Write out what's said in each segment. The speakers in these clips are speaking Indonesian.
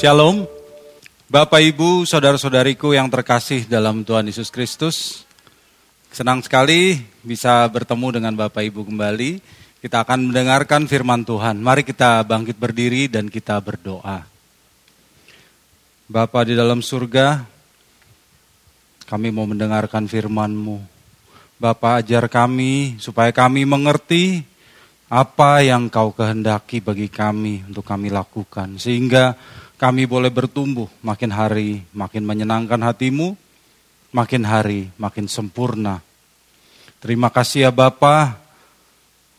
Shalom, Bapak Ibu, saudara-saudariku yang terkasih dalam Tuhan Yesus Kristus. Senang sekali bisa bertemu dengan Bapak Ibu kembali. Kita akan mendengarkan firman Tuhan. Mari kita bangkit berdiri dan kita berdoa. Bapa di dalam surga, kami mau mendengarkan firman-Mu. Bapak ajar kami supaya kami mengerti apa yang kau kehendaki bagi kami untuk kami lakukan. Sehingga kami boleh bertumbuh makin hari makin menyenangkan hatimu, makin hari makin sempurna. Terima kasih ya Bapa,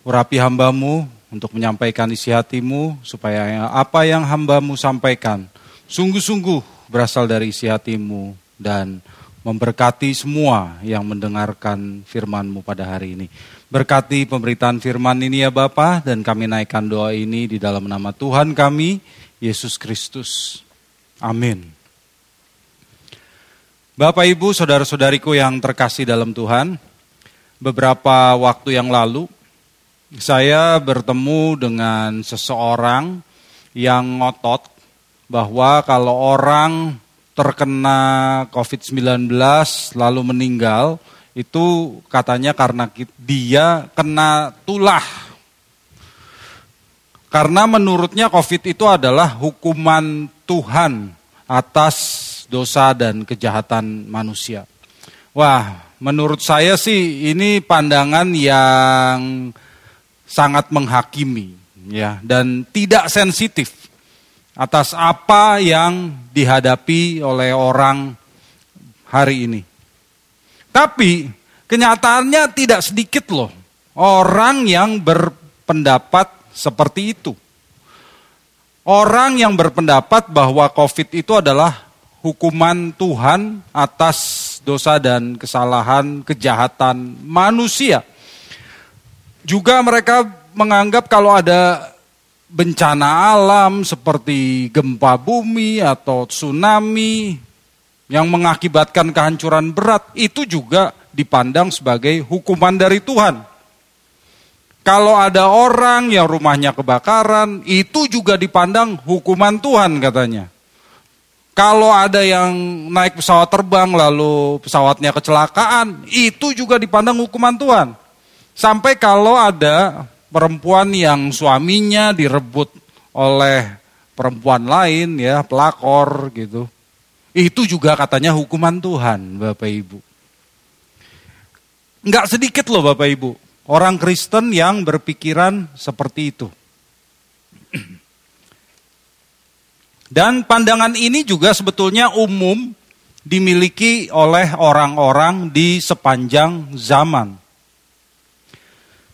urapi hambamu untuk menyampaikan isi hatimu, supaya apa yang hambamu sampaikan sungguh-sungguh berasal dari isi hatimu dan memberkati semua yang mendengarkan firmanmu pada hari ini. Berkati pemberitaan firman ini ya Bapa dan kami naikkan doa ini di dalam nama Tuhan kami, Yesus Kristus. Amin. Bapak, Ibu, saudara-saudariku yang terkasih dalam Tuhan, beberapa waktu yang lalu saya bertemu dengan seseorang yang ngotot bahwa kalau orang terkena COVID-19 lalu meninggal, itu katanya karena dia kena tulah karena menurutnya COVID itu adalah hukuman Tuhan atas dosa dan kejahatan manusia. Wah, menurut saya sih ini pandangan yang sangat menghakimi ya dan tidak sensitif atas apa yang dihadapi oleh orang hari ini. Tapi kenyataannya tidak sedikit loh orang yang berpendapat seperti itu. Orang yang berpendapat bahwa COVID itu adalah hukuman Tuhan atas dosa dan kesalahan, kejahatan manusia. Juga mereka menganggap kalau ada bencana alam seperti gempa bumi atau tsunami yang mengakibatkan kehancuran berat, itu juga dipandang sebagai hukuman dari Tuhan. Kalau ada orang yang rumahnya kebakaran, itu juga dipandang hukuman Tuhan katanya. Kalau ada yang naik pesawat terbang lalu pesawatnya kecelakaan, itu juga dipandang hukuman Tuhan. Sampai kalau ada perempuan yang suaminya direbut oleh perempuan lain ya, pelakor gitu. Itu juga katanya hukuman Tuhan, Bapak Ibu. Enggak sedikit loh Bapak Ibu orang Kristen yang berpikiran seperti itu. Dan pandangan ini juga sebetulnya umum dimiliki oleh orang-orang di sepanjang zaman.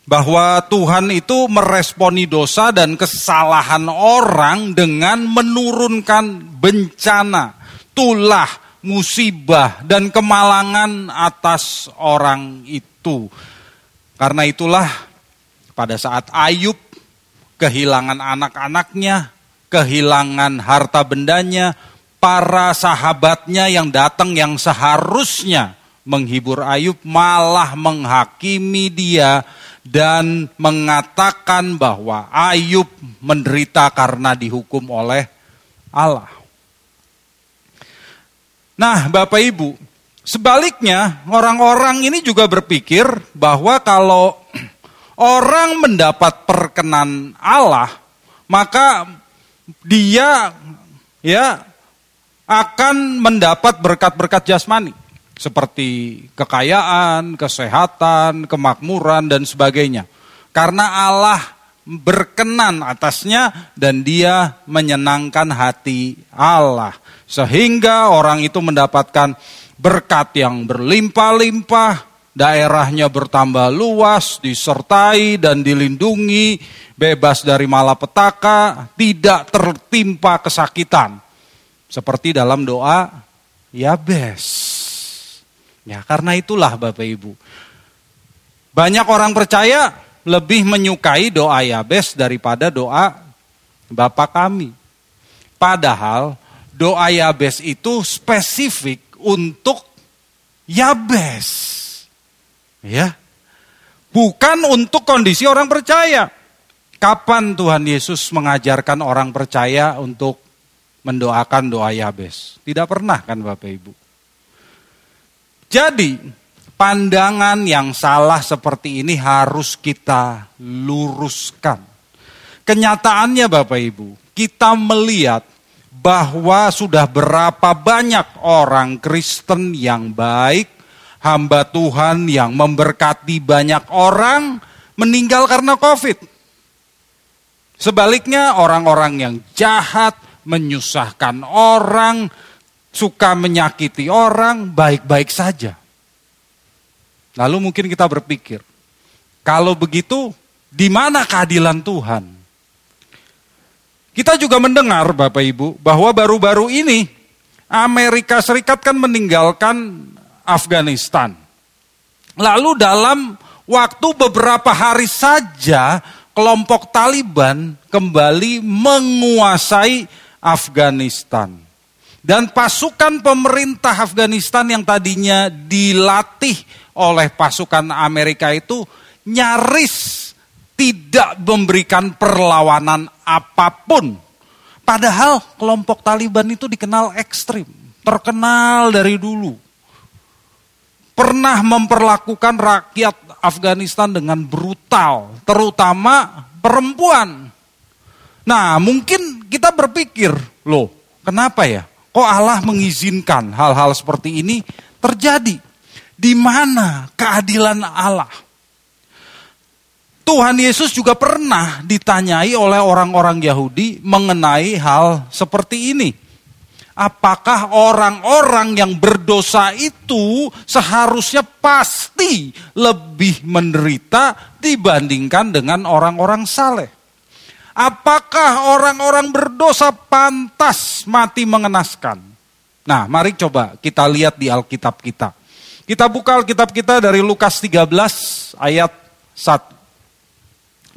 Bahwa Tuhan itu meresponi dosa dan kesalahan orang dengan menurunkan bencana, tulah, musibah, dan kemalangan atas orang itu karena itulah pada saat Ayub kehilangan anak-anaknya, kehilangan harta bendanya, para sahabatnya yang datang yang seharusnya menghibur Ayub malah menghakimi dia dan mengatakan bahwa Ayub menderita karena dihukum oleh Allah. Nah, Bapak Ibu, Sebaliknya, orang-orang ini juga berpikir bahwa kalau orang mendapat perkenan Allah, maka dia ya akan mendapat berkat-berkat jasmani seperti kekayaan, kesehatan, kemakmuran dan sebagainya. Karena Allah berkenan atasnya dan dia menyenangkan hati Allah sehingga orang itu mendapatkan berkat yang berlimpah-limpah, daerahnya bertambah luas, disertai dan dilindungi, bebas dari malapetaka, tidak tertimpa kesakitan. Seperti dalam doa Yabes. Ya, karena itulah Bapak Ibu. Banyak orang percaya lebih menyukai doa Yabes daripada doa Bapak kami. Padahal doa Yabes itu spesifik untuk Yabes. Ya. Bukan untuk kondisi orang percaya. Kapan Tuhan Yesus mengajarkan orang percaya untuk mendoakan doa Yabes. Tidak pernah kan Bapak Ibu. Jadi pandangan yang salah seperti ini harus kita luruskan. Kenyataannya Bapak Ibu, kita melihat bahwa sudah berapa banyak orang Kristen yang baik, hamba Tuhan yang memberkati banyak orang meninggal karena COVID. Sebaliknya orang-orang yang jahat, menyusahkan orang, suka menyakiti orang, baik-baik saja. Lalu mungkin kita berpikir, kalau begitu di mana keadilan Tuhan? Kita juga mendengar Bapak Ibu bahwa baru-baru ini Amerika Serikat kan meninggalkan Afghanistan. Lalu dalam waktu beberapa hari saja kelompok Taliban kembali menguasai Afghanistan. Dan pasukan pemerintah Afghanistan yang tadinya dilatih oleh pasukan Amerika itu nyaris tidak memberikan perlawanan apa pun. Padahal kelompok Taliban itu dikenal ekstrim, terkenal dari dulu. Pernah memperlakukan rakyat Afghanistan dengan brutal, terutama perempuan. Nah, mungkin kita berpikir, loh, kenapa ya? Kok Allah mengizinkan hal-hal seperti ini terjadi? Di mana keadilan Allah? Tuhan Yesus juga pernah ditanyai oleh orang-orang Yahudi mengenai hal seperti ini. Apakah orang-orang yang berdosa itu seharusnya pasti lebih menderita dibandingkan dengan orang-orang saleh? Apakah orang-orang berdosa pantas mati mengenaskan? Nah, mari coba kita lihat di Alkitab kita. Kita buka Alkitab kita dari Lukas 13 ayat 1.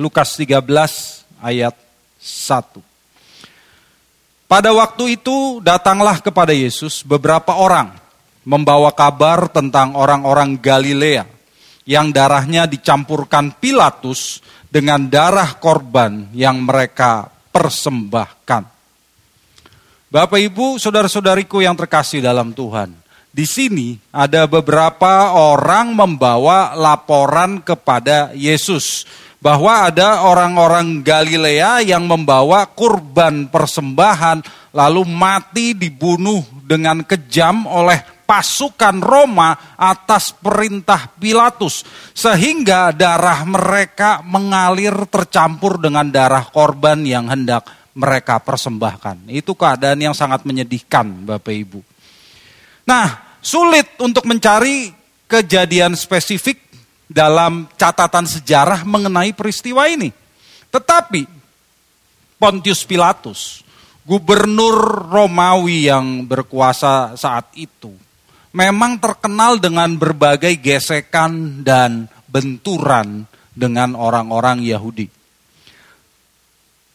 Lukas 13 ayat 1. Pada waktu itu datanglah kepada Yesus beberapa orang membawa kabar tentang orang-orang Galilea yang darahnya dicampurkan Pilatus dengan darah korban yang mereka persembahkan. Bapak Ibu, saudara-saudariku yang terkasih dalam Tuhan. Di sini ada beberapa orang membawa laporan kepada Yesus bahwa ada orang-orang Galilea yang membawa kurban persembahan lalu mati dibunuh dengan kejam oleh pasukan Roma atas perintah Pilatus, sehingga darah mereka mengalir tercampur dengan darah korban yang hendak mereka persembahkan. Itu keadaan yang sangat menyedihkan, Bapak Ibu. Nah, sulit untuk mencari kejadian spesifik dalam catatan sejarah mengenai peristiwa ini. Tetapi Pontius Pilatus, gubernur Romawi yang berkuasa saat itu, memang terkenal dengan berbagai gesekan dan benturan dengan orang-orang Yahudi.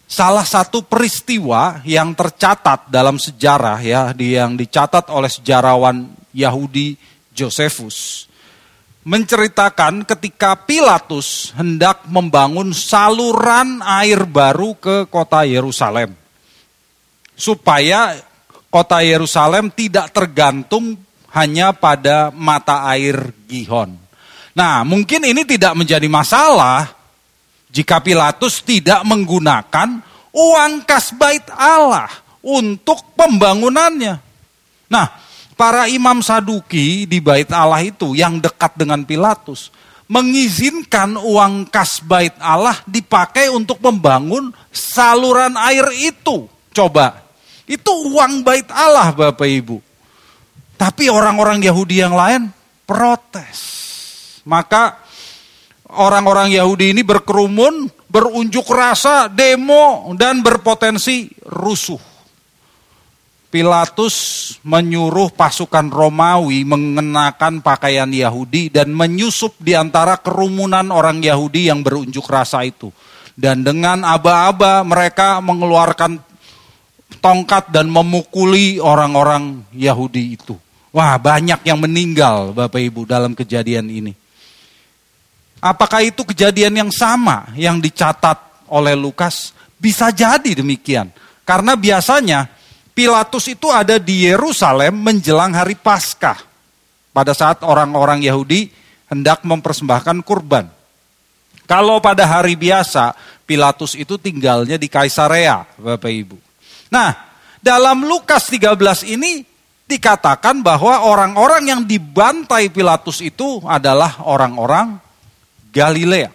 Salah satu peristiwa yang tercatat dalam sejarah ya, yang dicatat oleh sejarawan Yahudi Josephus menceritakan ketika Pilatus hendak membangun saluran air baru ke kota Yerusalem supaya kota Yerusalem tidak tergantung hanya pada mata air Gihon. Nah, mungkin ini tidak menjadi masalah jika Pilatus tidak menggunakan uang kas bait Allah untuk pembangunannya. Nah, para imam saduki di bait Allah itu yang dekat dengan Pilatus mengizinkan uang kas bait Allah dipakai untuk membangun saluran air itu. Coba, itu uang bait Allah Bapak Ibu. Tapi orang-orang Yahudi yang lain protes. Maka orang-orang Yahudi ini berkerumun, berunjuk rasa, demo, dan berpotensi rusuh. Pilatus menyuruh pasukan Romawi mengenakan pakaian Yahudi dan menyusup di antara kerumunan orang Yahudi yang berunjuk rasa itu. Dan dengan aba-aba mereka mengeluarkan tongkat dan memukuli orang-orang Yahudi itu. Wah, banyak yang meninggal Bapak Ibu dalam kejadian ini. Apakah itu kejadian yang sama yang dicatat oleh Lukas? Bisa jadi demikian. Karena biasanya Pilatus itu ada di Yerusalem menjelang hari Paskah. Pada saat orang-orang Yahudi hendak mempersembahkan kurban. Kalau pada hari biasa, Pilatus itu tinggalnya di Kaisarea, Bapak Ibu. Nah, dalam Lukas 13 ini dikatakan bahwa orang-orang yang dibantai Pilatus itu adalah orang-orang Galilea.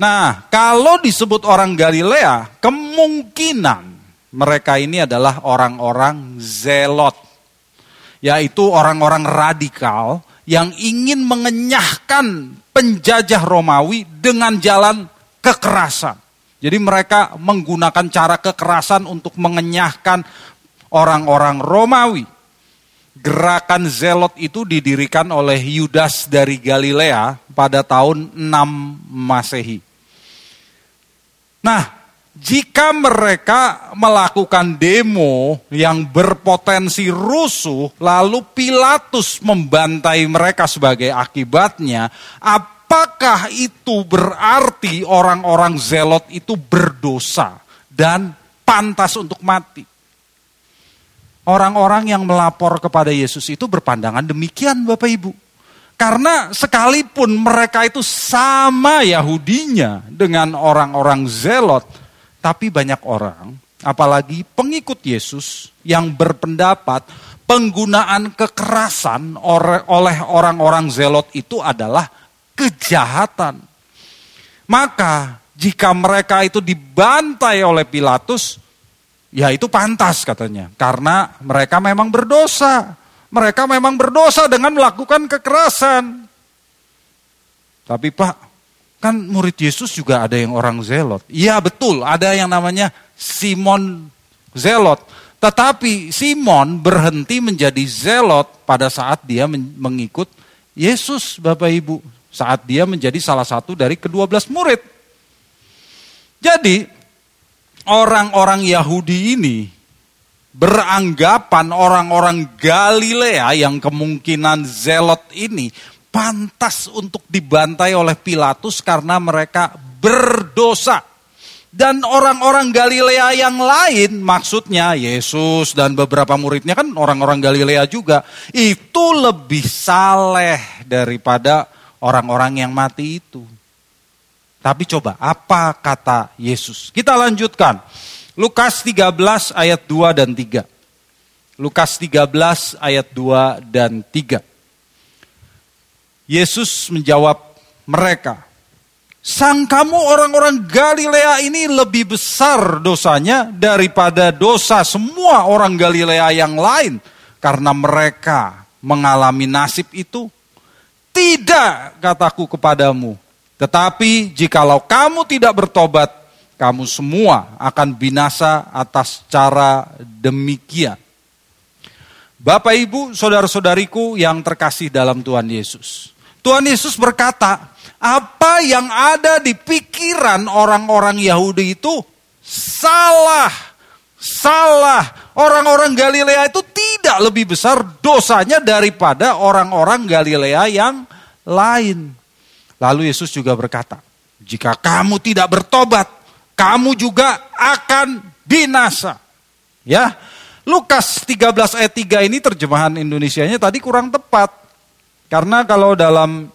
Nah, kalau disebut orang Galilea, kemungkinan mereka ini adalah orang-orang zelot, yaitu orang-orang radikal yang ingin mengenyahkan penjajah Romawi dengan jalan kekerasan. Jadi mereka menggunakan cara kekerasan untuk mengenyahkan orang-orang Romawi. Gerakan Zelot itu didirikan oleh Yudas dari Galilea pada tahun 6 Masehi. Nah, jika mereka melakukan demo yang berpotensi rusuh, lalu Pilatus membantai mereka sebagai akibatnya, apakah itu berarti orang-orang zelot itu berdosa dan pantas untuk mati? Orang-orang yang melapor kepada Yesus itu berpandangan demikian Bapak Ibu. Karena sekalipun mereka itu sama Yahudinya dengan orang-orang zelot, tapi banyak orang, apalagi pengikut Yesus yang berpendapat penggunaan kekerasan oleh orang-orang zelot itu adalah kejahatan. Maka jika mereka itu dibantai oleh Pilatus, ya itu pantas katanya. Karena mereka memang berdosa. Mereka memang berdosa dengan melakukan kekerasan. Tapi Pak, Kan murid Yesus juga ada yang orang zelot. Iya betul, ada yang namanya Simon zelot. Tetapi Simon berhenti menjadi zelot pada saat dia mengikut Yesus Bapak Ibu. Saat dia menjadi salah satu dari kedua belas murid. Jadi orang-orang Yahudi ini beranggapan orang-orang Galilea yang kemungkinan zelot ini pantas untuk dibantai oleh Pilatus karena mereka berdosa. Dan orang-orang Galilea yang lain, maksudnya Yesus dan beberapa muridnya kan orang-orang Galilea juga, itu lebih saleh daripada orang-orang yang mati itu. Tapi coba, apa kata Yesus? Kita lanjutkan. Lukas 13 ayat 2 dan 3. Lukas 13 ayat 2 dan 3. Yesus menjawab mereka, Sang kamu orang-orang Galilea ini lebih besar dosanya daripada dosa semua orang Galilea yang lain. Karena mereka mengalami nasib itu. Tidak kataku kepadamu. Tetapi jikalau kamu tidak bertobat, kamu semua akan binasa atas cara demikian. Bapak ibu saudara-saudariku yang terkasih dalam Tuhan Yesus. Tuhan Yesus berkata, apa yang ada di pikiran orang-orang Yahudi itu salah. Salah. Orang-orang Galilea itu tidak lebih besar dosanya daripada orang-orang Galilea yang lain. Lalu Yesus juga berkata, jika kamu tidak bertobat, kamu juga akan binasa. Ya, Lukas 13 ayat 3 ini terjemahan Indonesianya tadi kurang tepat. Karena kalau dalam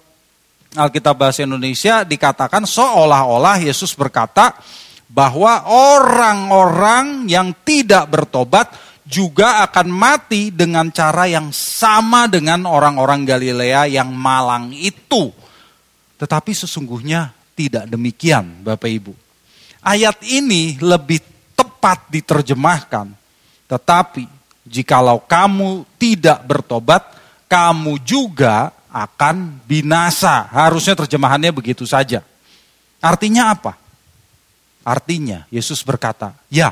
Alkitab bahasa Indonesia dikatakan seolah-olah Yesus berkata bahwa orang-orang yang tidak bertobat juga akan mati dengan cara yang sama dengan orang-orang Galilea yang malang itu. Tetapi sesungguhnya tidak demikian Bapak Ibu. Ayat ini lebih tepat diterjemahkan. Tetapi jikalau kamu tidak bertobat, kamu juga akan binasa. Harusnya terjemahannya begitu saja. Artinya apa? Artinya Yesus berkata, ya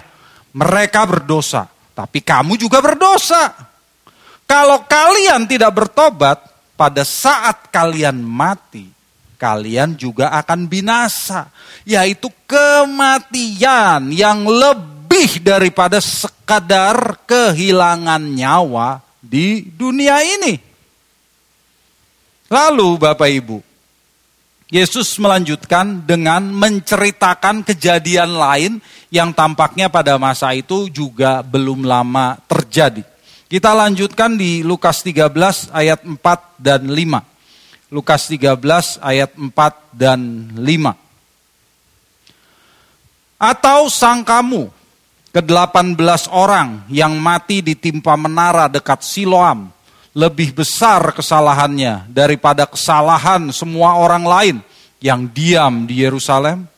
mereka berdosa, tapi kamu juga berdosa. Kalau kalian tidak bertobat, pada saat kalian mati, kalian juga akan binasa. Yaitu kematian yang lebih daripada sekadar kehilangan nyawa di dunia ini. Lalu Bapak Ibu, Yesus melanjutkan dengan menceritakan kejadian lain yang tampaknya pada masa itu juga belum lama terjadi. Kita lanjutkan di Lukas 13 ayat 4 dan 5. Lukas 13 ayat 4 dan 5. Atau sang kamu ke-18 orang yang mati ditimpa menara dekat Siloam lebih besar kesalahannya daripada kesalahan semua orang lain yang diam di Yerusalem?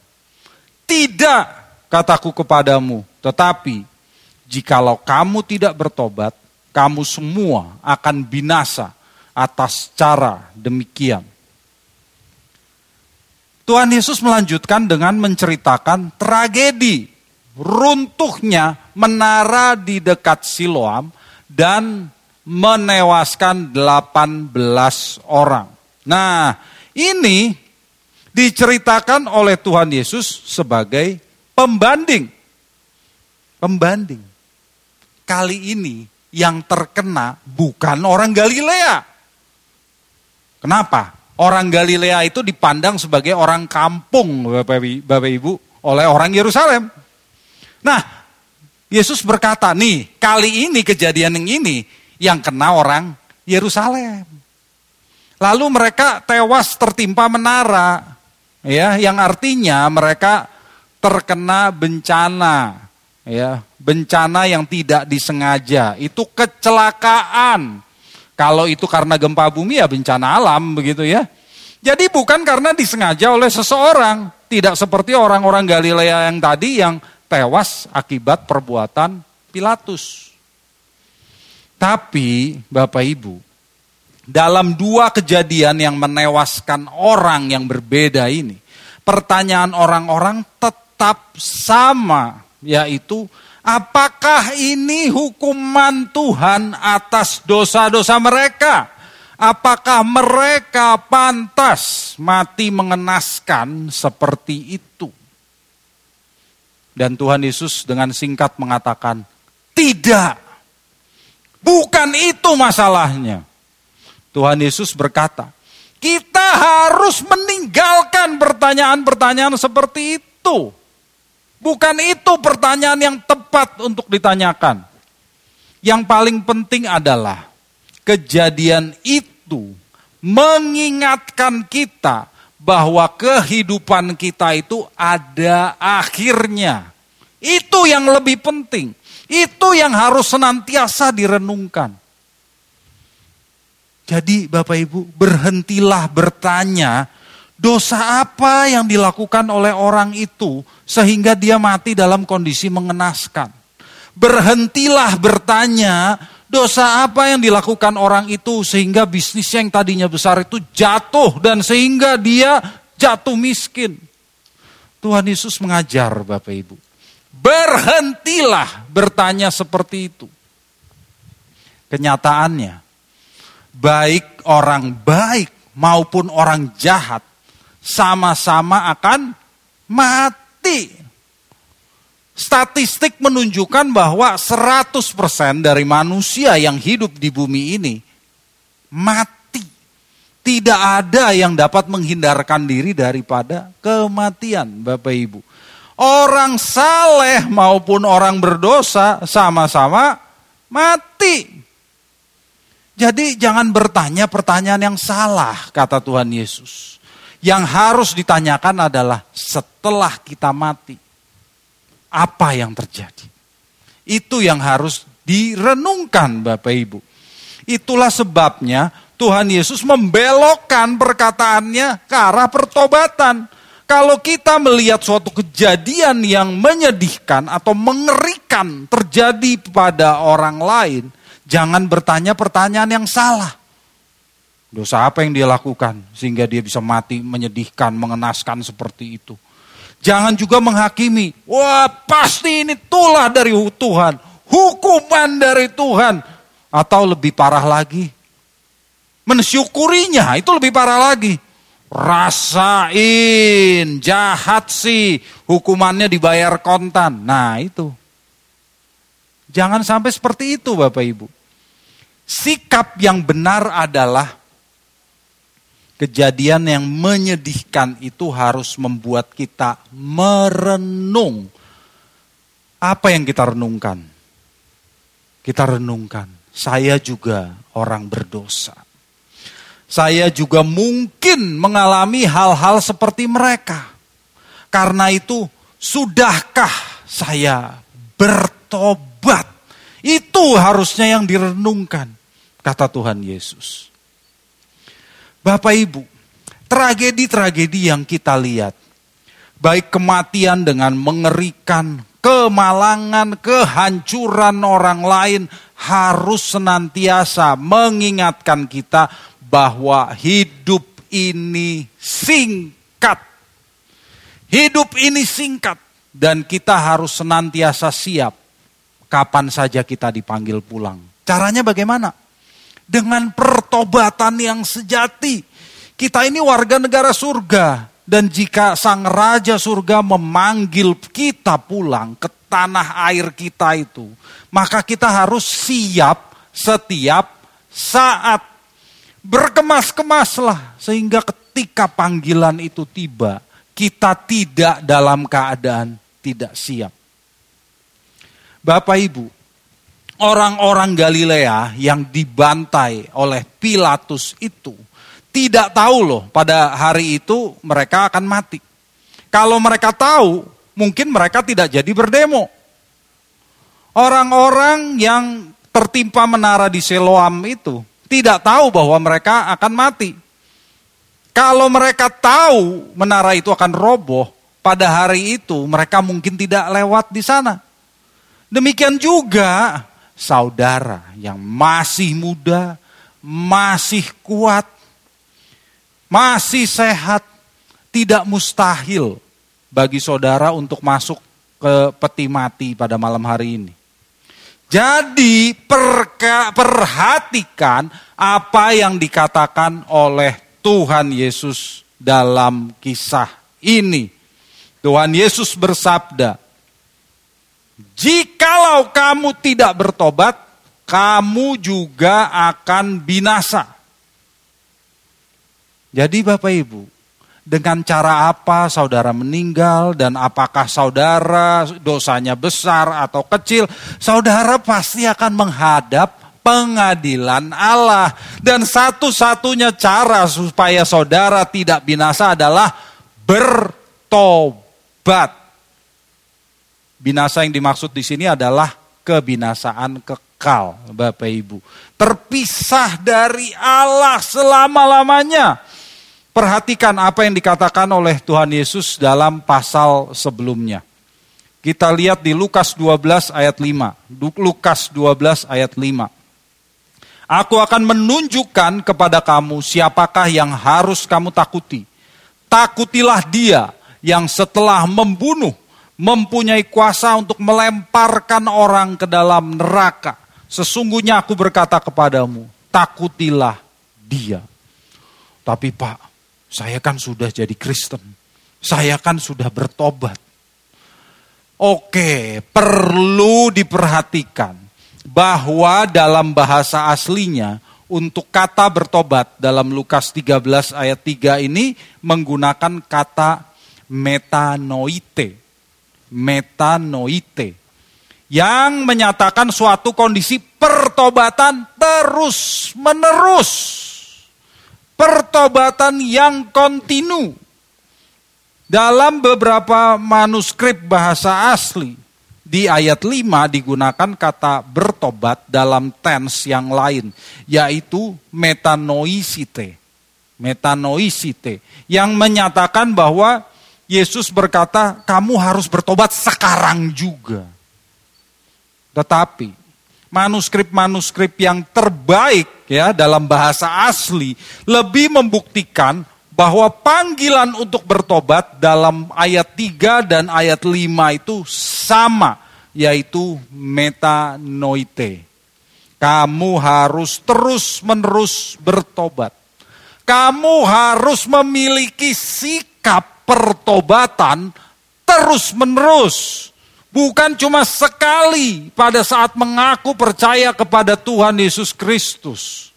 Tidak, kataku kepadamu, tetapi jikalau kamu tidak bertobat, kamu semua akan binasa atas cara demikian. Tuhan Yesus melanjutkan dengan menceritakan tragedi runtuhnya menara di dekat Siloam dan menewaskan 18 orang. Nah, ini diceritakan oleh Tuhan Yesus sebagai pembanding. Pembanding. Kali ini yang terkena bukan orang Galilea. Kenapa? Orang Galilea itu dipandang sebagai orang kampung, Bapak, Ibu, oleh orang Yerusalem. Nah, Yesus berkata, nih kali ini kejadian yang ini yang kena orang Yerusalem. Lalu mereka tewas tertimpa menara, ya, yang artinya mereka terkena bencana, ya, bencana yang tidak disengaja. Itu kecelakaan. Kalau itu karena gempa bumi ya bencana alam begitu ya. Jadi bukan karena disengaja oleh seseorang, tidak seperti orang-orang Galilea yang tadi yang tewas akibat perbuatan Pilatus. Tapi Bapak Ibu, dalam dua kejadian yang menewaskan orang yang berbeda ini, pertanyaan orang-orang tetap sama, yaitu apakah ini hukuman Tuhan atas dosa-dosa mereka? Apakah mereka pantas mati mengenaskan seperti itu? Dan Tuhan Yesus dengan singkat mengatakan, tidak. Bukan itu masalahnya. Tuhan Yesus berkata, kita harus meninggalkan pertanyaan-pertanyaan seperti itu. Bukan itu pertanyaan yang tepat untuk ditanyakan. Yang paling penting adalah kejadian itu mengingatkan kita bahwa kehidupan kita itu ada akhirnya. Itu yang lebih penting. Itu yang harus senantiasa direnungkan. Jadi Bapak Ibu berhentilah bertanya dosa apa yang dilakukan oleh orang itu sehingga dia mati dalam kondisi mengenaskan. Berhentilah bertanya dosa apa yang dilakukan orang itu sehingga bisnis yang tadinya besar itu jatuh dan sehingga dia jatuh miskin. Tuhan Yesus mengajar Bapak Ibu. Berhentilah bertanya seperti itu. Kenyataannya, baik orang baik maupun orang jahat sama-sama akan mati. Statistik menunjukkan bahwa 100% dari manusia yang hidup di bumi ini mati. Tidak ada yang dapat menghindarkan diri daripada kematian, Bapak Ibu. Orang saleh maupun orang berdosa sama-sama mati. Jadi jangan bertanya pertanyaan yang salah, kata Tuhan Yesus. Yang harus ditanyakan adalah setelah kita mati, apa yang terjadi? Itu yang harus direnungkan Bapak Ibu. Itulah sebabnya Tuhan Yesus membelokkan perkataannya ke arah pertobatan. Kalau kita melihat suatu kejadian yang menyedihkan atau mengerikan terjadi pada orang lain, jangan bertanya pertanyaan yang salah. Dosa apa yang dia lakukan sehingga dia bisa mati menyedihkan, mengenaskan seperti itu. Jangan juga menghakimi, wah pasti ini tulah dari Tuhan, hukuman dari Tuhan. Atau lebih parah lagi, mensyukurinya itu lebih parah lagi rasain, jahat sih, hukumannya dibayar kontan. Nah itu. Jangan sampai seperti itu Bapak Ibu. Sikap yang benar adalah kejadian yang menyedihkan itu harus membuat kita merenung. Apa yang kita renungkan? Kita renungkan, saya juga orang berdosa. Saya juga mungkin mengalami hal-hal seperti mereka. Karena itu, sudahkah saya bertobat? Itu harusnya yang direnungkan, kata Tuhan Yesus. Bapak Ibu, tragedi-tragedi yang kita lihat, baik kematian dengan mengerikan, kemalangan, kehancuran orang lain harus senantiasa mengingatkan kita bahwa hidup ini singkat. Hidup ini singkat dan kita harus senantiasa siap kapan saja kita dipanggil pulang. Caranya bagaimana? Dengan pertobatan yang sejati. Kita ini warga negara surga. Dan jika sang raja surga memanggil kita pulang ke tanah air kita itu, maka kita harus siap setiap saat. Berkemas-kemaslah sehingga ketika panggilan itu tiba, kita tidak dalam keadaan tidak siap. Bapak Ibu, orang-orang Galilea yang dibantai oleh Pilatus itu tidak tahu loh pada hari itu mereka akan mati. Kalau mereka tahu, mungkin mereka tidak jadi berdemo. Orang-orang yang tertimpa menara di Siloam itu tidak tahu bahwa mereka akan mati. Kalau mereka tahu menara itu akan roboh, pada hari itu mereka mungkin tidak lewat di sana. Demikian juga saudara yang masih muda, masih kuat, masih sehat, tidak mustahil bagi saudara untuk masuk ke peti mati pada malam hari ini. Jadi perka, perhatikan apa yang dikatakan oleh Tuhan Yesus dalam kisah ini. Tuhan Yesus bersabda, Jikalau kamu tidak bertobat, kamu juga akan binasa. Jadi Bapak Ibu, dengan cara apa saudara meninggal dan apakah saudara dosanya besar atau kecil, saudara pasti akan menghadap pengadilan Allah. Dan satu-satunya cara supaya saudara tidak binasa adalah bertobat. Binasa yang dimaksud di sini adalah kebinasaan kekal, Bapak Ibu. Terpisah dari Allah selama-lamanya. Perhatikan apa yang dikatakan oleh Tuhan Yesus dalam pasal sebelumnya. Kita lihat di Lukas 12 ayat 5. Lukas 12 ayat 5. Aku akan menunjukkan kepada kamu siapakah yang harus kamu takuti. Takutilah dia yang setelah membunuh mempunyai kuasa untuk melemparkan orang ke dalam neraka. Sesungguhnya aku berkata kepadamu, takutilah dia. Tapi Pak, saya kan sudah jadi Kristen. Saya kan sudah bertobat. Oke, perlu diperhatikan bahwa dalam bahasa aslinya untuk kata bertobat dalam Lukas 13 ayat 3 ini menggunakan kata metanoite metanoite yang menyatakan suatu kondisi pertobatan terus menerus. Pertobatan yang kontinu. Dalam beberapa manuskrip bahasa asli, di ayat 5 digunakan kata bertobat dalam tense yang lain, yaitu metanoisite. Metanoisite, yang menyatakan bahwa Yesus berkata, kamu harus bertobat sekarang juga. Tetapi manuskrip-manuskrip yang terbaik ya dalam bahasa asli lebih membuktikan bahwa panggilan untuk bertobat dalam ayat 3 dan ayat 5 itu sama yaitu metanoite. Kamu harus terus-menerus bertobat. Kamu harus memiliki sikap pertobatan terus menerus. Bukan cuma sekali pada saat mengaku percaya kepada Tuhan Yesus Kristus.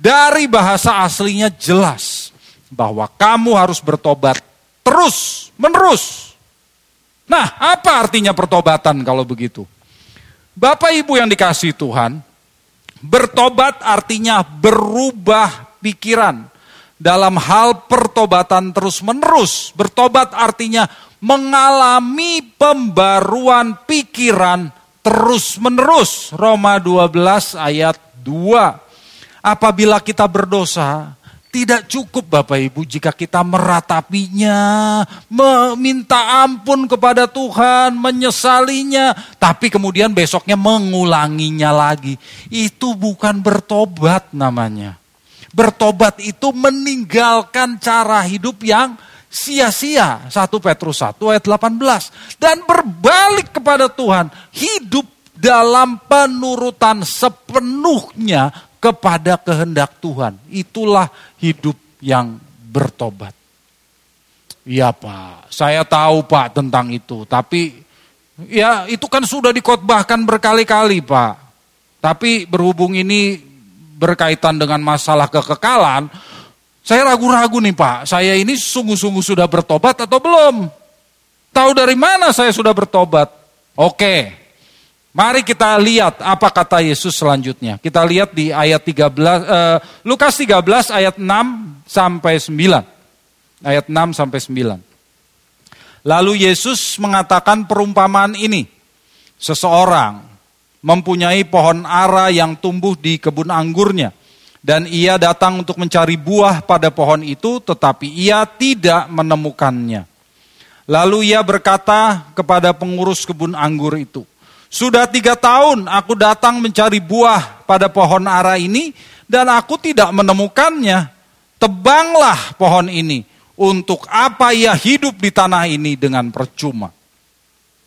Dari bahasa aslinya jelas bahwa kamu harus bertobat terus menerus. Nah, apa artinya pertobatan kalau begitu? Bapak Ibu yang dikasih Tuhan, bertobat artinya berubah pikiran dalam hal pertobatan terus-menerus. Bertobat artinya mengalami pembaruan pikiran terus-menerus. Roma 12 ayat 2. Apabila kita berdosa, tidak cukup Bapak Ibu jika kita meratapinya, meminta ampun kepada Tuhan, menyesalinya, tapi kemudian besoknya mengulanginya lagi. Itu bukan bertobat namanya. Bertobat itu meninggalkan cara hidup yang sia-sia. 1 Petrus 1 ayat 18. Dan berbalik kepada Tuhan. Hidup dalam penurutan sepenuhnya kepada kehendak Tuhan. Itulah hidup yang bertobat. Iya Pak, saya tahu Pak tentang itu. Tapi ya itu kan sudah dikotbahkan berkali-kali Pak. Tapi berhubung ini berkaitan dengan masalah kekekalan, saya ragu-ragu nih Pak, saya ini sungguh-sungguh sudah bertobat atau belum? Tahu dari mana saya sudah bertobat? Oke, Mari kita lihat apa kata Yesus selanjutnya. Kita lihat di ayat 13 eh, Lukas 13 ayat 6 sampai 9. Ayat 6 sampai 9. Lalu Yesus mengatakan perumpamaan ini. Seseorang mempunyai pohon ara yang tumbuh di kebun anggurnya dan ia datang untuk mencari buah pada pohon itu tetapi ia tidak menemukannya. Lalu ia berkata kepada pengurus kebun anggur itu, sudah tiga tahun aku datang mencari buah pada pohon ara ini dan aku tidak menemukannya. Tebanglah pohon ini. Untuk apa ia hidup di tanah ini dengan percuma?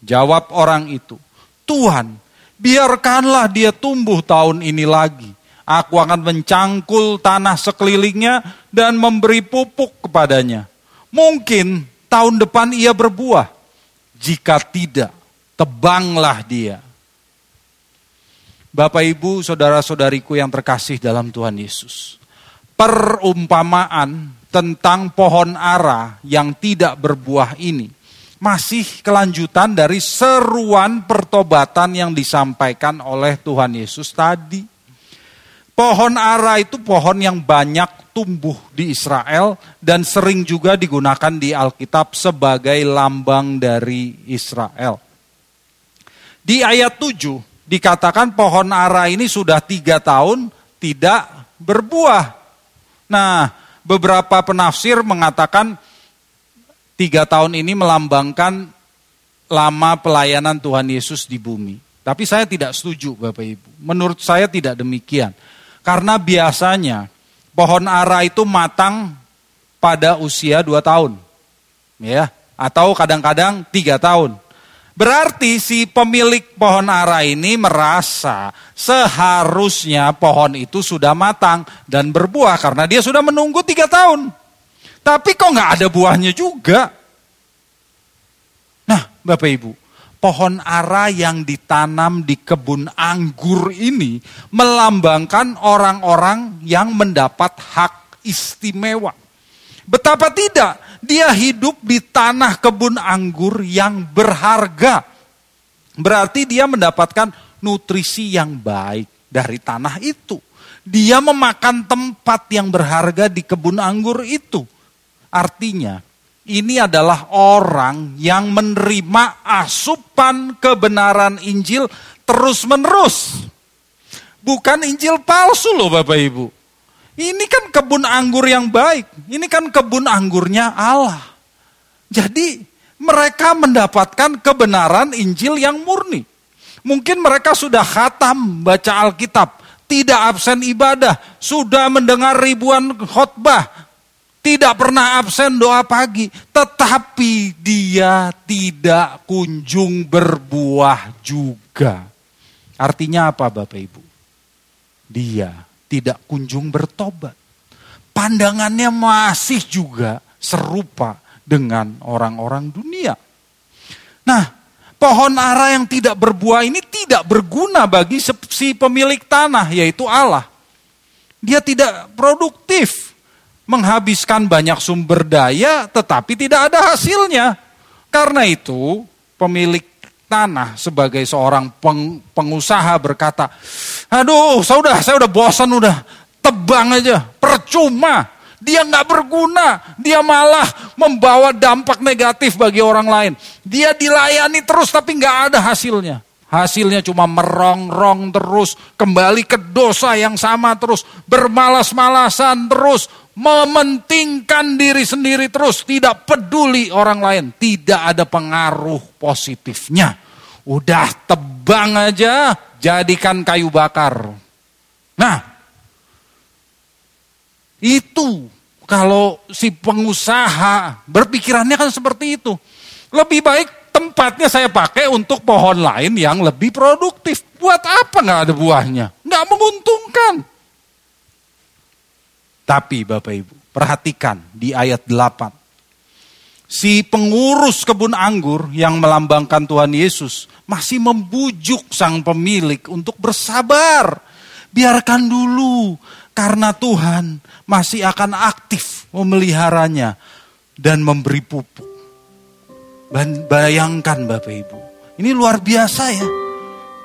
Jawab orang itu, Tuhan, biarkanlah dia tumbuh tahun ini lagi. Aku akan mencangkul tanah sekelilingnya dan memberi pupuk kepadanya. Mungkin tahun depan ia berbuah. Jika tidak, tebanglah dia. Bapak Ibu, saudara-saudariku yang terkasih dalam Tuhan Yesus. Perumpamaan tentang pohon ara yang tidak berbuah ini masih kelanjutan dari seruan pertobatan yang disampaikan oleh Tuhan Yesus tadi. Pohon ara itu pohon yang banyak tumbuh di Israel dan sering juga digunakan di Alkitab sebagai lambang dari Israel. Di ayat 7 dikatakan pohon ara ini sudah tiga tahun tidak berbuah. Nah, beberapa penafsir mengatakan tiga tahun ini melambangkan lama pelayanan Tuhan Yesus di bumi. Tapi saya tidak setuju Bapak Ibu. Menurut saya tidak demikian. Karena biasanya pohon ara itu matang pada usia dua tahun. ya Atau kadang-kadang tiga tahun. Berarti si pemilik pohon ara ini merasa seharusnya pohon itu sudah matang dan berbuah karena dia sudah menunggu tiga tahun. Tapi kok nggak ada buahnya juga? Nah Bapak Ibu, pohon ara yang ditanam di kebun anggur ini melambangkan orang-orang yang mendapat hak istimewa. Betapa tidak, dia hidup di tanah kebun anggur yang berharga. Berarti dia mendapatkan nutrisi yang baik dari tanah itu. Dia memakan tempat yang berharga di kebun anggur itu. Artinya, ini adalah orang yang menerima asupan kebenaran Injil terus-menerus. Bukan Injil palsu loh Bapak Ibu. Ini kan kebun anggur yang baik. Ini kan kebun anggurnya Allah. Jadi mereka mendapatkan kebenaran Injil yang murni. Mungkin mereka sudah khatam baca Alkitab, tidak absen ibadah, sudah mendengar ribuan khotbah, tidak pernah absen doa pagi, tetapi dia tidak kunjung berbuah juga. Artinya apa Bapak Ibu? Dia tidak kunjung bertobat. Pandangannya masih juga serupa dengan orang-orang dunia. Nah, pohon ara yang tidak berbuah ini tidak berguna bagi si pemilik tanah, yaitu Allah. Dia tidak produktif. Menghabiskan banyak sumber daya tetapi tidak ada hasilnya. Karena itu pemilik tanah sebagai seorang peng, pengusaha berkata, aduh saya udah, saya udah bosan udah, tebang aja, percuma. Dia nggak berguna, dia malah membawa dampak negatif bagi orang lain. Dia dilayani terus tapi nggak ada hasilnya. Hasilnya cuma merongrong terus, kembali ke dosa yang sama terus, bermalas-malasan terus, mementingkan diri sendiri terus, tidak peduli orang lain, tidak ada pengaruh positifnya. Udah tebang aja, jadikan kayu bakar. Nah, itu kalau si pengusaha berpikirannya kan seperti itu. Lebih baik tempatnya saya pakai untuk pohon lain yang lebih produktif. Buat apa nggak ada buahnya? Nggak menguntungkan. Tapi Bapak Ibu, perhatikan di ayat 8. Si pengurus kebun anggur yang melambangkan Tuhan Yesus masih membujuk sang pemilik untuk bersabar. Biarkan dulu, karena Tuhan masih akan aktif memeliharanya dan memberi pupuk. Bayangkan Bapak Ibu, ini luar biasa ya.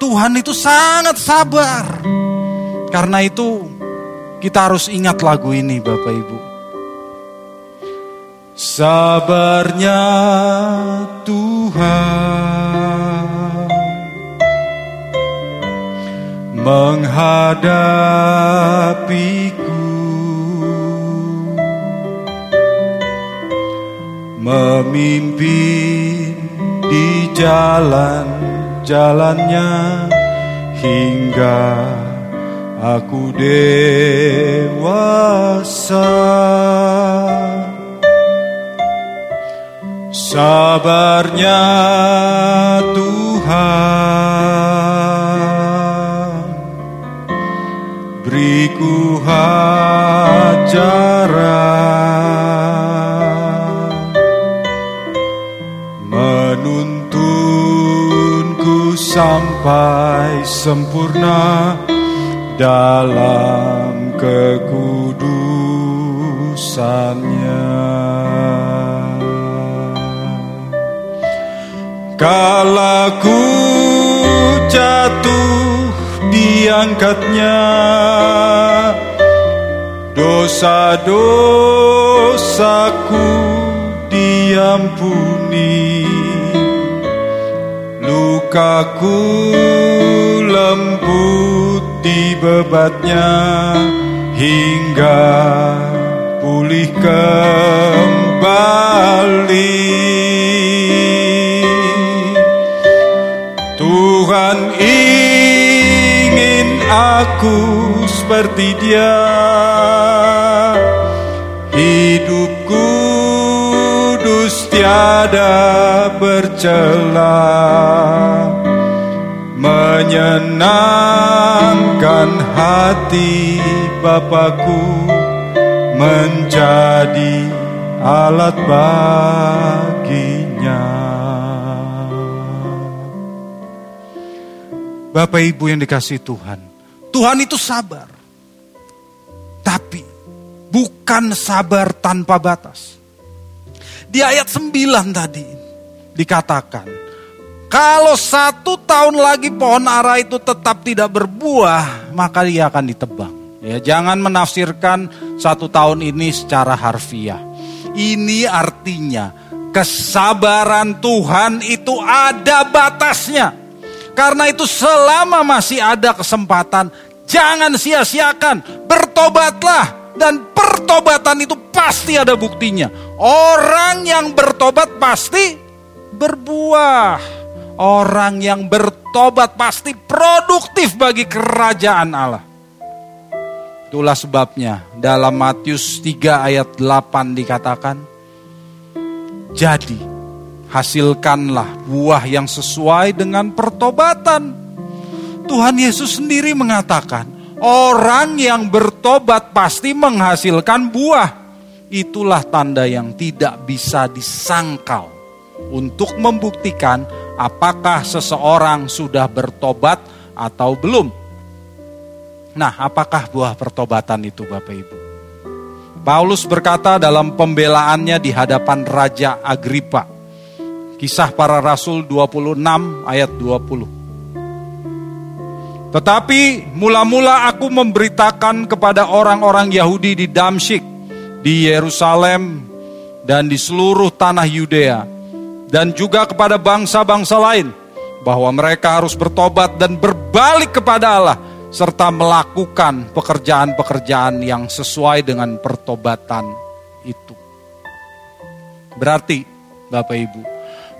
Tuhan itu sangat sabar. Karena itu kita harus ingat lagu ini Bapak Ibu. Sabarnya Tuhan menghadapiku memimpin di jalan-jalannya hingga aku dewasa. Sabarnya Tuhan. Beriku ajaran. Sampai sempurna dalam kekudusannya. Kala ku jatuh diangkatnya Dosa-dosaku diampuni Lukaku lembut di bebatnya hingga pulih kembali. Tuhan ingin aku seperti dia tiada bercela menyenangkan hati Bapakku menjadi alat baginya. Bapak Ibu yang dikasih Tuhan, Tuhan itu sabar. Tapi bukan sabar tanpa batas. Di ayat 9 tadi dikatakan, kalau satu tahun lagi pohon ara itu tetap tidak berbuah, maka dia akan ditebang. Ya, jangan menafsirkan satu tahun ini secara harfiah. Ini artinya kesabaran Tuhan itu ada batasnya. Karena itu selama masih ada kesempatan, jangan sia-siakan, bertobatlah dan pertobatan itu pasti ada buktinya. Orang yang bertobat pasti berbuah. Orang yang bertobat pasti produktif bagi kerajaan Allah. Itulah sebabnya dalam Matius 3 ayat 8 dikatakan, Jadi hasilkanlah buah yang sesuai dengan pertobatan. Tuhan Yesus sendiri mengatakan, orang yang bertobat pasti menghasilkan buah itulah tanda yang tidak bisa disangkal untuk membuktikan apakah seseorang sudah bertobat atau belum. Nah, apakah buah pertobatan itu Bapak Ibu? Paulus berkata dalam pembelaannya di hadapan Raja Agripa. Kisah para Rasul 26 ayat 20. Tetapi mula-mula aku memberitakan kepada orang-orang Yahudi di Damsyik, di Yerusalem, dan di seluruh tanah Yudea, dan juga kepada bangsa-bangsa lain, bahwa mereka harus bertobat dan berbalik kepada Allah serta melakukan pekerjaan-pekerjaan yang sesuai dengan pertobatan itu. Berarti, Bapak Ibu,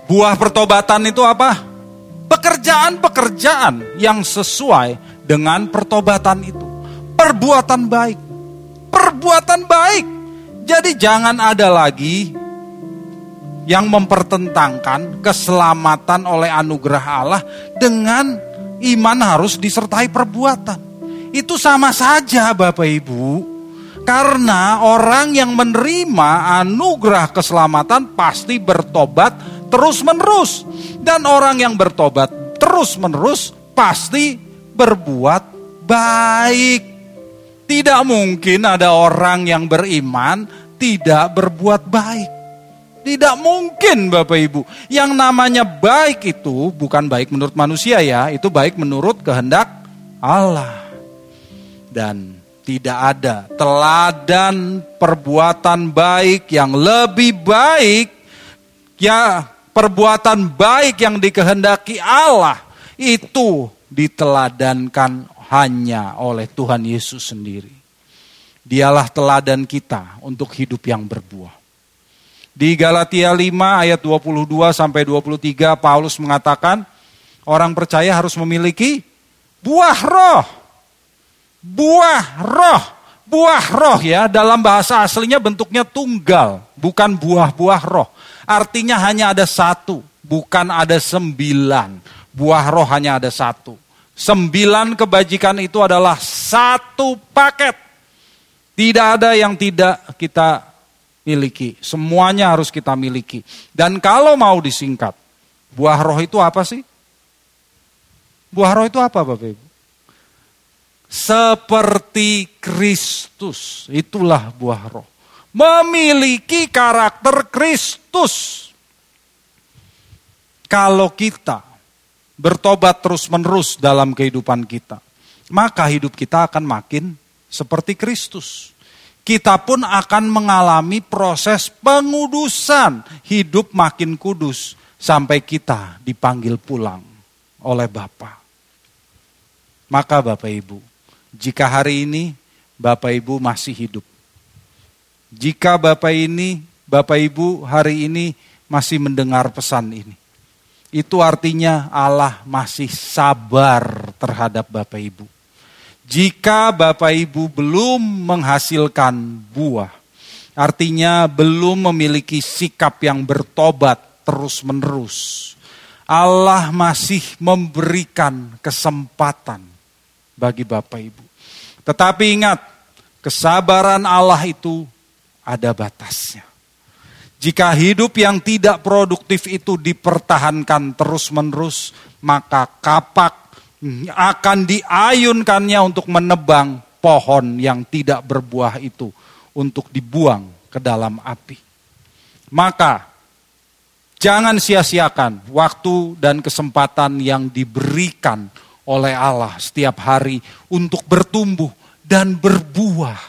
buah pertobatan itu apa? Pekerjaan-pekerjaan yang sesuai dengan pertobatan itu. Perbuatan baik. Perbuatan baik. Jadi jangan ada lagi yang mempertentangkan keselamatan oleh anugerah Allah dengan iman harus disertai perbuatan. Itu sama saja Bapak Ibu. Karena orang yang menerima anugerah keselamatan pasti bertobat terus menerus. Dan orang yang bertobat terus menerus pasti berbuat baik. Tidak mungkin ada orang yang beriman tidak berbuat baik. Tidak mungkin Bapak Ibu. Yang namanya baik itu bukan baik menurut manusia ya, itu baik menurut kehendak Allah. Dan tidak ada teladan perbuatan baik yang lebih baik ya perbuatan baik yang dikehendaki Allah itu diteladankan hanya oleh Tuhan Yesus sendiri. Dialah teladan kita untuk hidup yang berbuah. Di Galatia 5 ayat 22 sampai 23 Paulus mengatakan orang percaya harus memiliki buah roh. Buah roh. Buah roh ya dalam bahasa aslinya bentuknya tunggal, bukan buah-buah roh. Artinya hanya ada satu, bukan ada sembilan. Buah roh hanya ada satu. Sembilan kebajikan itu adalah satu paket. Tidak ada yang tidak kita miliki. Semuanya harus kita miliki. Dan kalau mau disingkat, buah roh itu apa sih? Buah roh itu apa Bapak Ibu? Seperti Kristus, itulah buah roh. Memiliki karakter Kristus. Kalau kita bertobat terus-menerus dalam kehidupan kita, maka hidup kita akan makin seperti Kristus kita pun akan mengalami proses pengudusan, hidup makin kudus sampai kita dipanggil pulang oleh Bapa. Maka Bapak Ibu, jika hari ini Bapak Ibu masih hidup, jika Bapak ini, Bapak Ibu hari ini masih mendengar pesan ini, itu artinya Allah masih sabar terhadap Bapak Ibu jika Bapak Ibu belum menghasilkan buah, artinya belum memiliki sikap yang bertobat terus-menerus, Allah masih memberikan kesempatan bagi Bapak Ibu. Tetapi ingat, kesabaran Allah itu ada batasnya. Jika hidup yang tidak produktif itu dipertahankan terus-menerus, maka kapak akan diayunkannya untuk menebang pohon yang tidak berbuah itu untuk dibuang ke dalam api. Maka jangan sia-siakan waktu dan kesempatan yang diberikan oleh Allah setiap hari untuk bertumbuh dan berbuah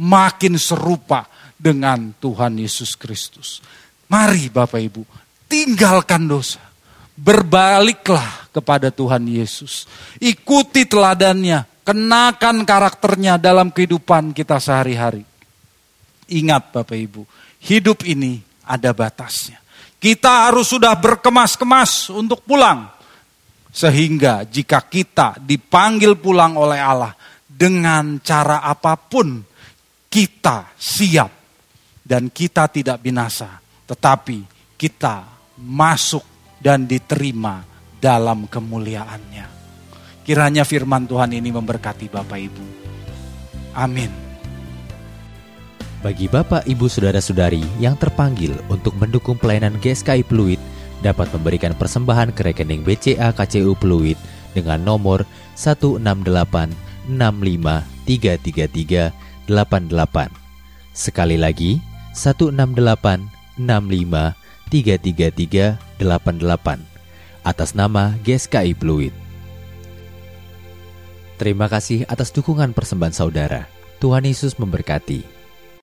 makin serupa dengan Tuhan Yesus Kristus. Mari Bapak Ibu, tinggalkan dosa Berbaliklah kepada Tuhan Yesus. Ikuti teladannya, kenakan karakternya dalam kehidupan kita sehari-hari. Ingat Bapak Ibu, hidup ini ada batasnya. Kita harus sudah berkemas-kemas untuk pulang. Sehingga jika kita dipanggil pulang oleh Allah dengan cara apa pun, kita siap dan kita tidak binasa, tetapi kita masuk dan diterima dalam kemuliaannya. Kiranya firman Tuhan ini memberkati Bapak Ibu. Amin. Bagi Bapak, Ibu, Saudara-saudari yang terpanggil untuk mendukung pelayanan GSKI Pluit dapat memberikan persembahan ke rekening BCA KCU Pluit dengan nomor 168 168 88. Sekali lagi 168 65 333 88 atas nama GSKI Fluid. Terima kasih atas dukungan persembahan saudara. Tuhan Yesus memberkati.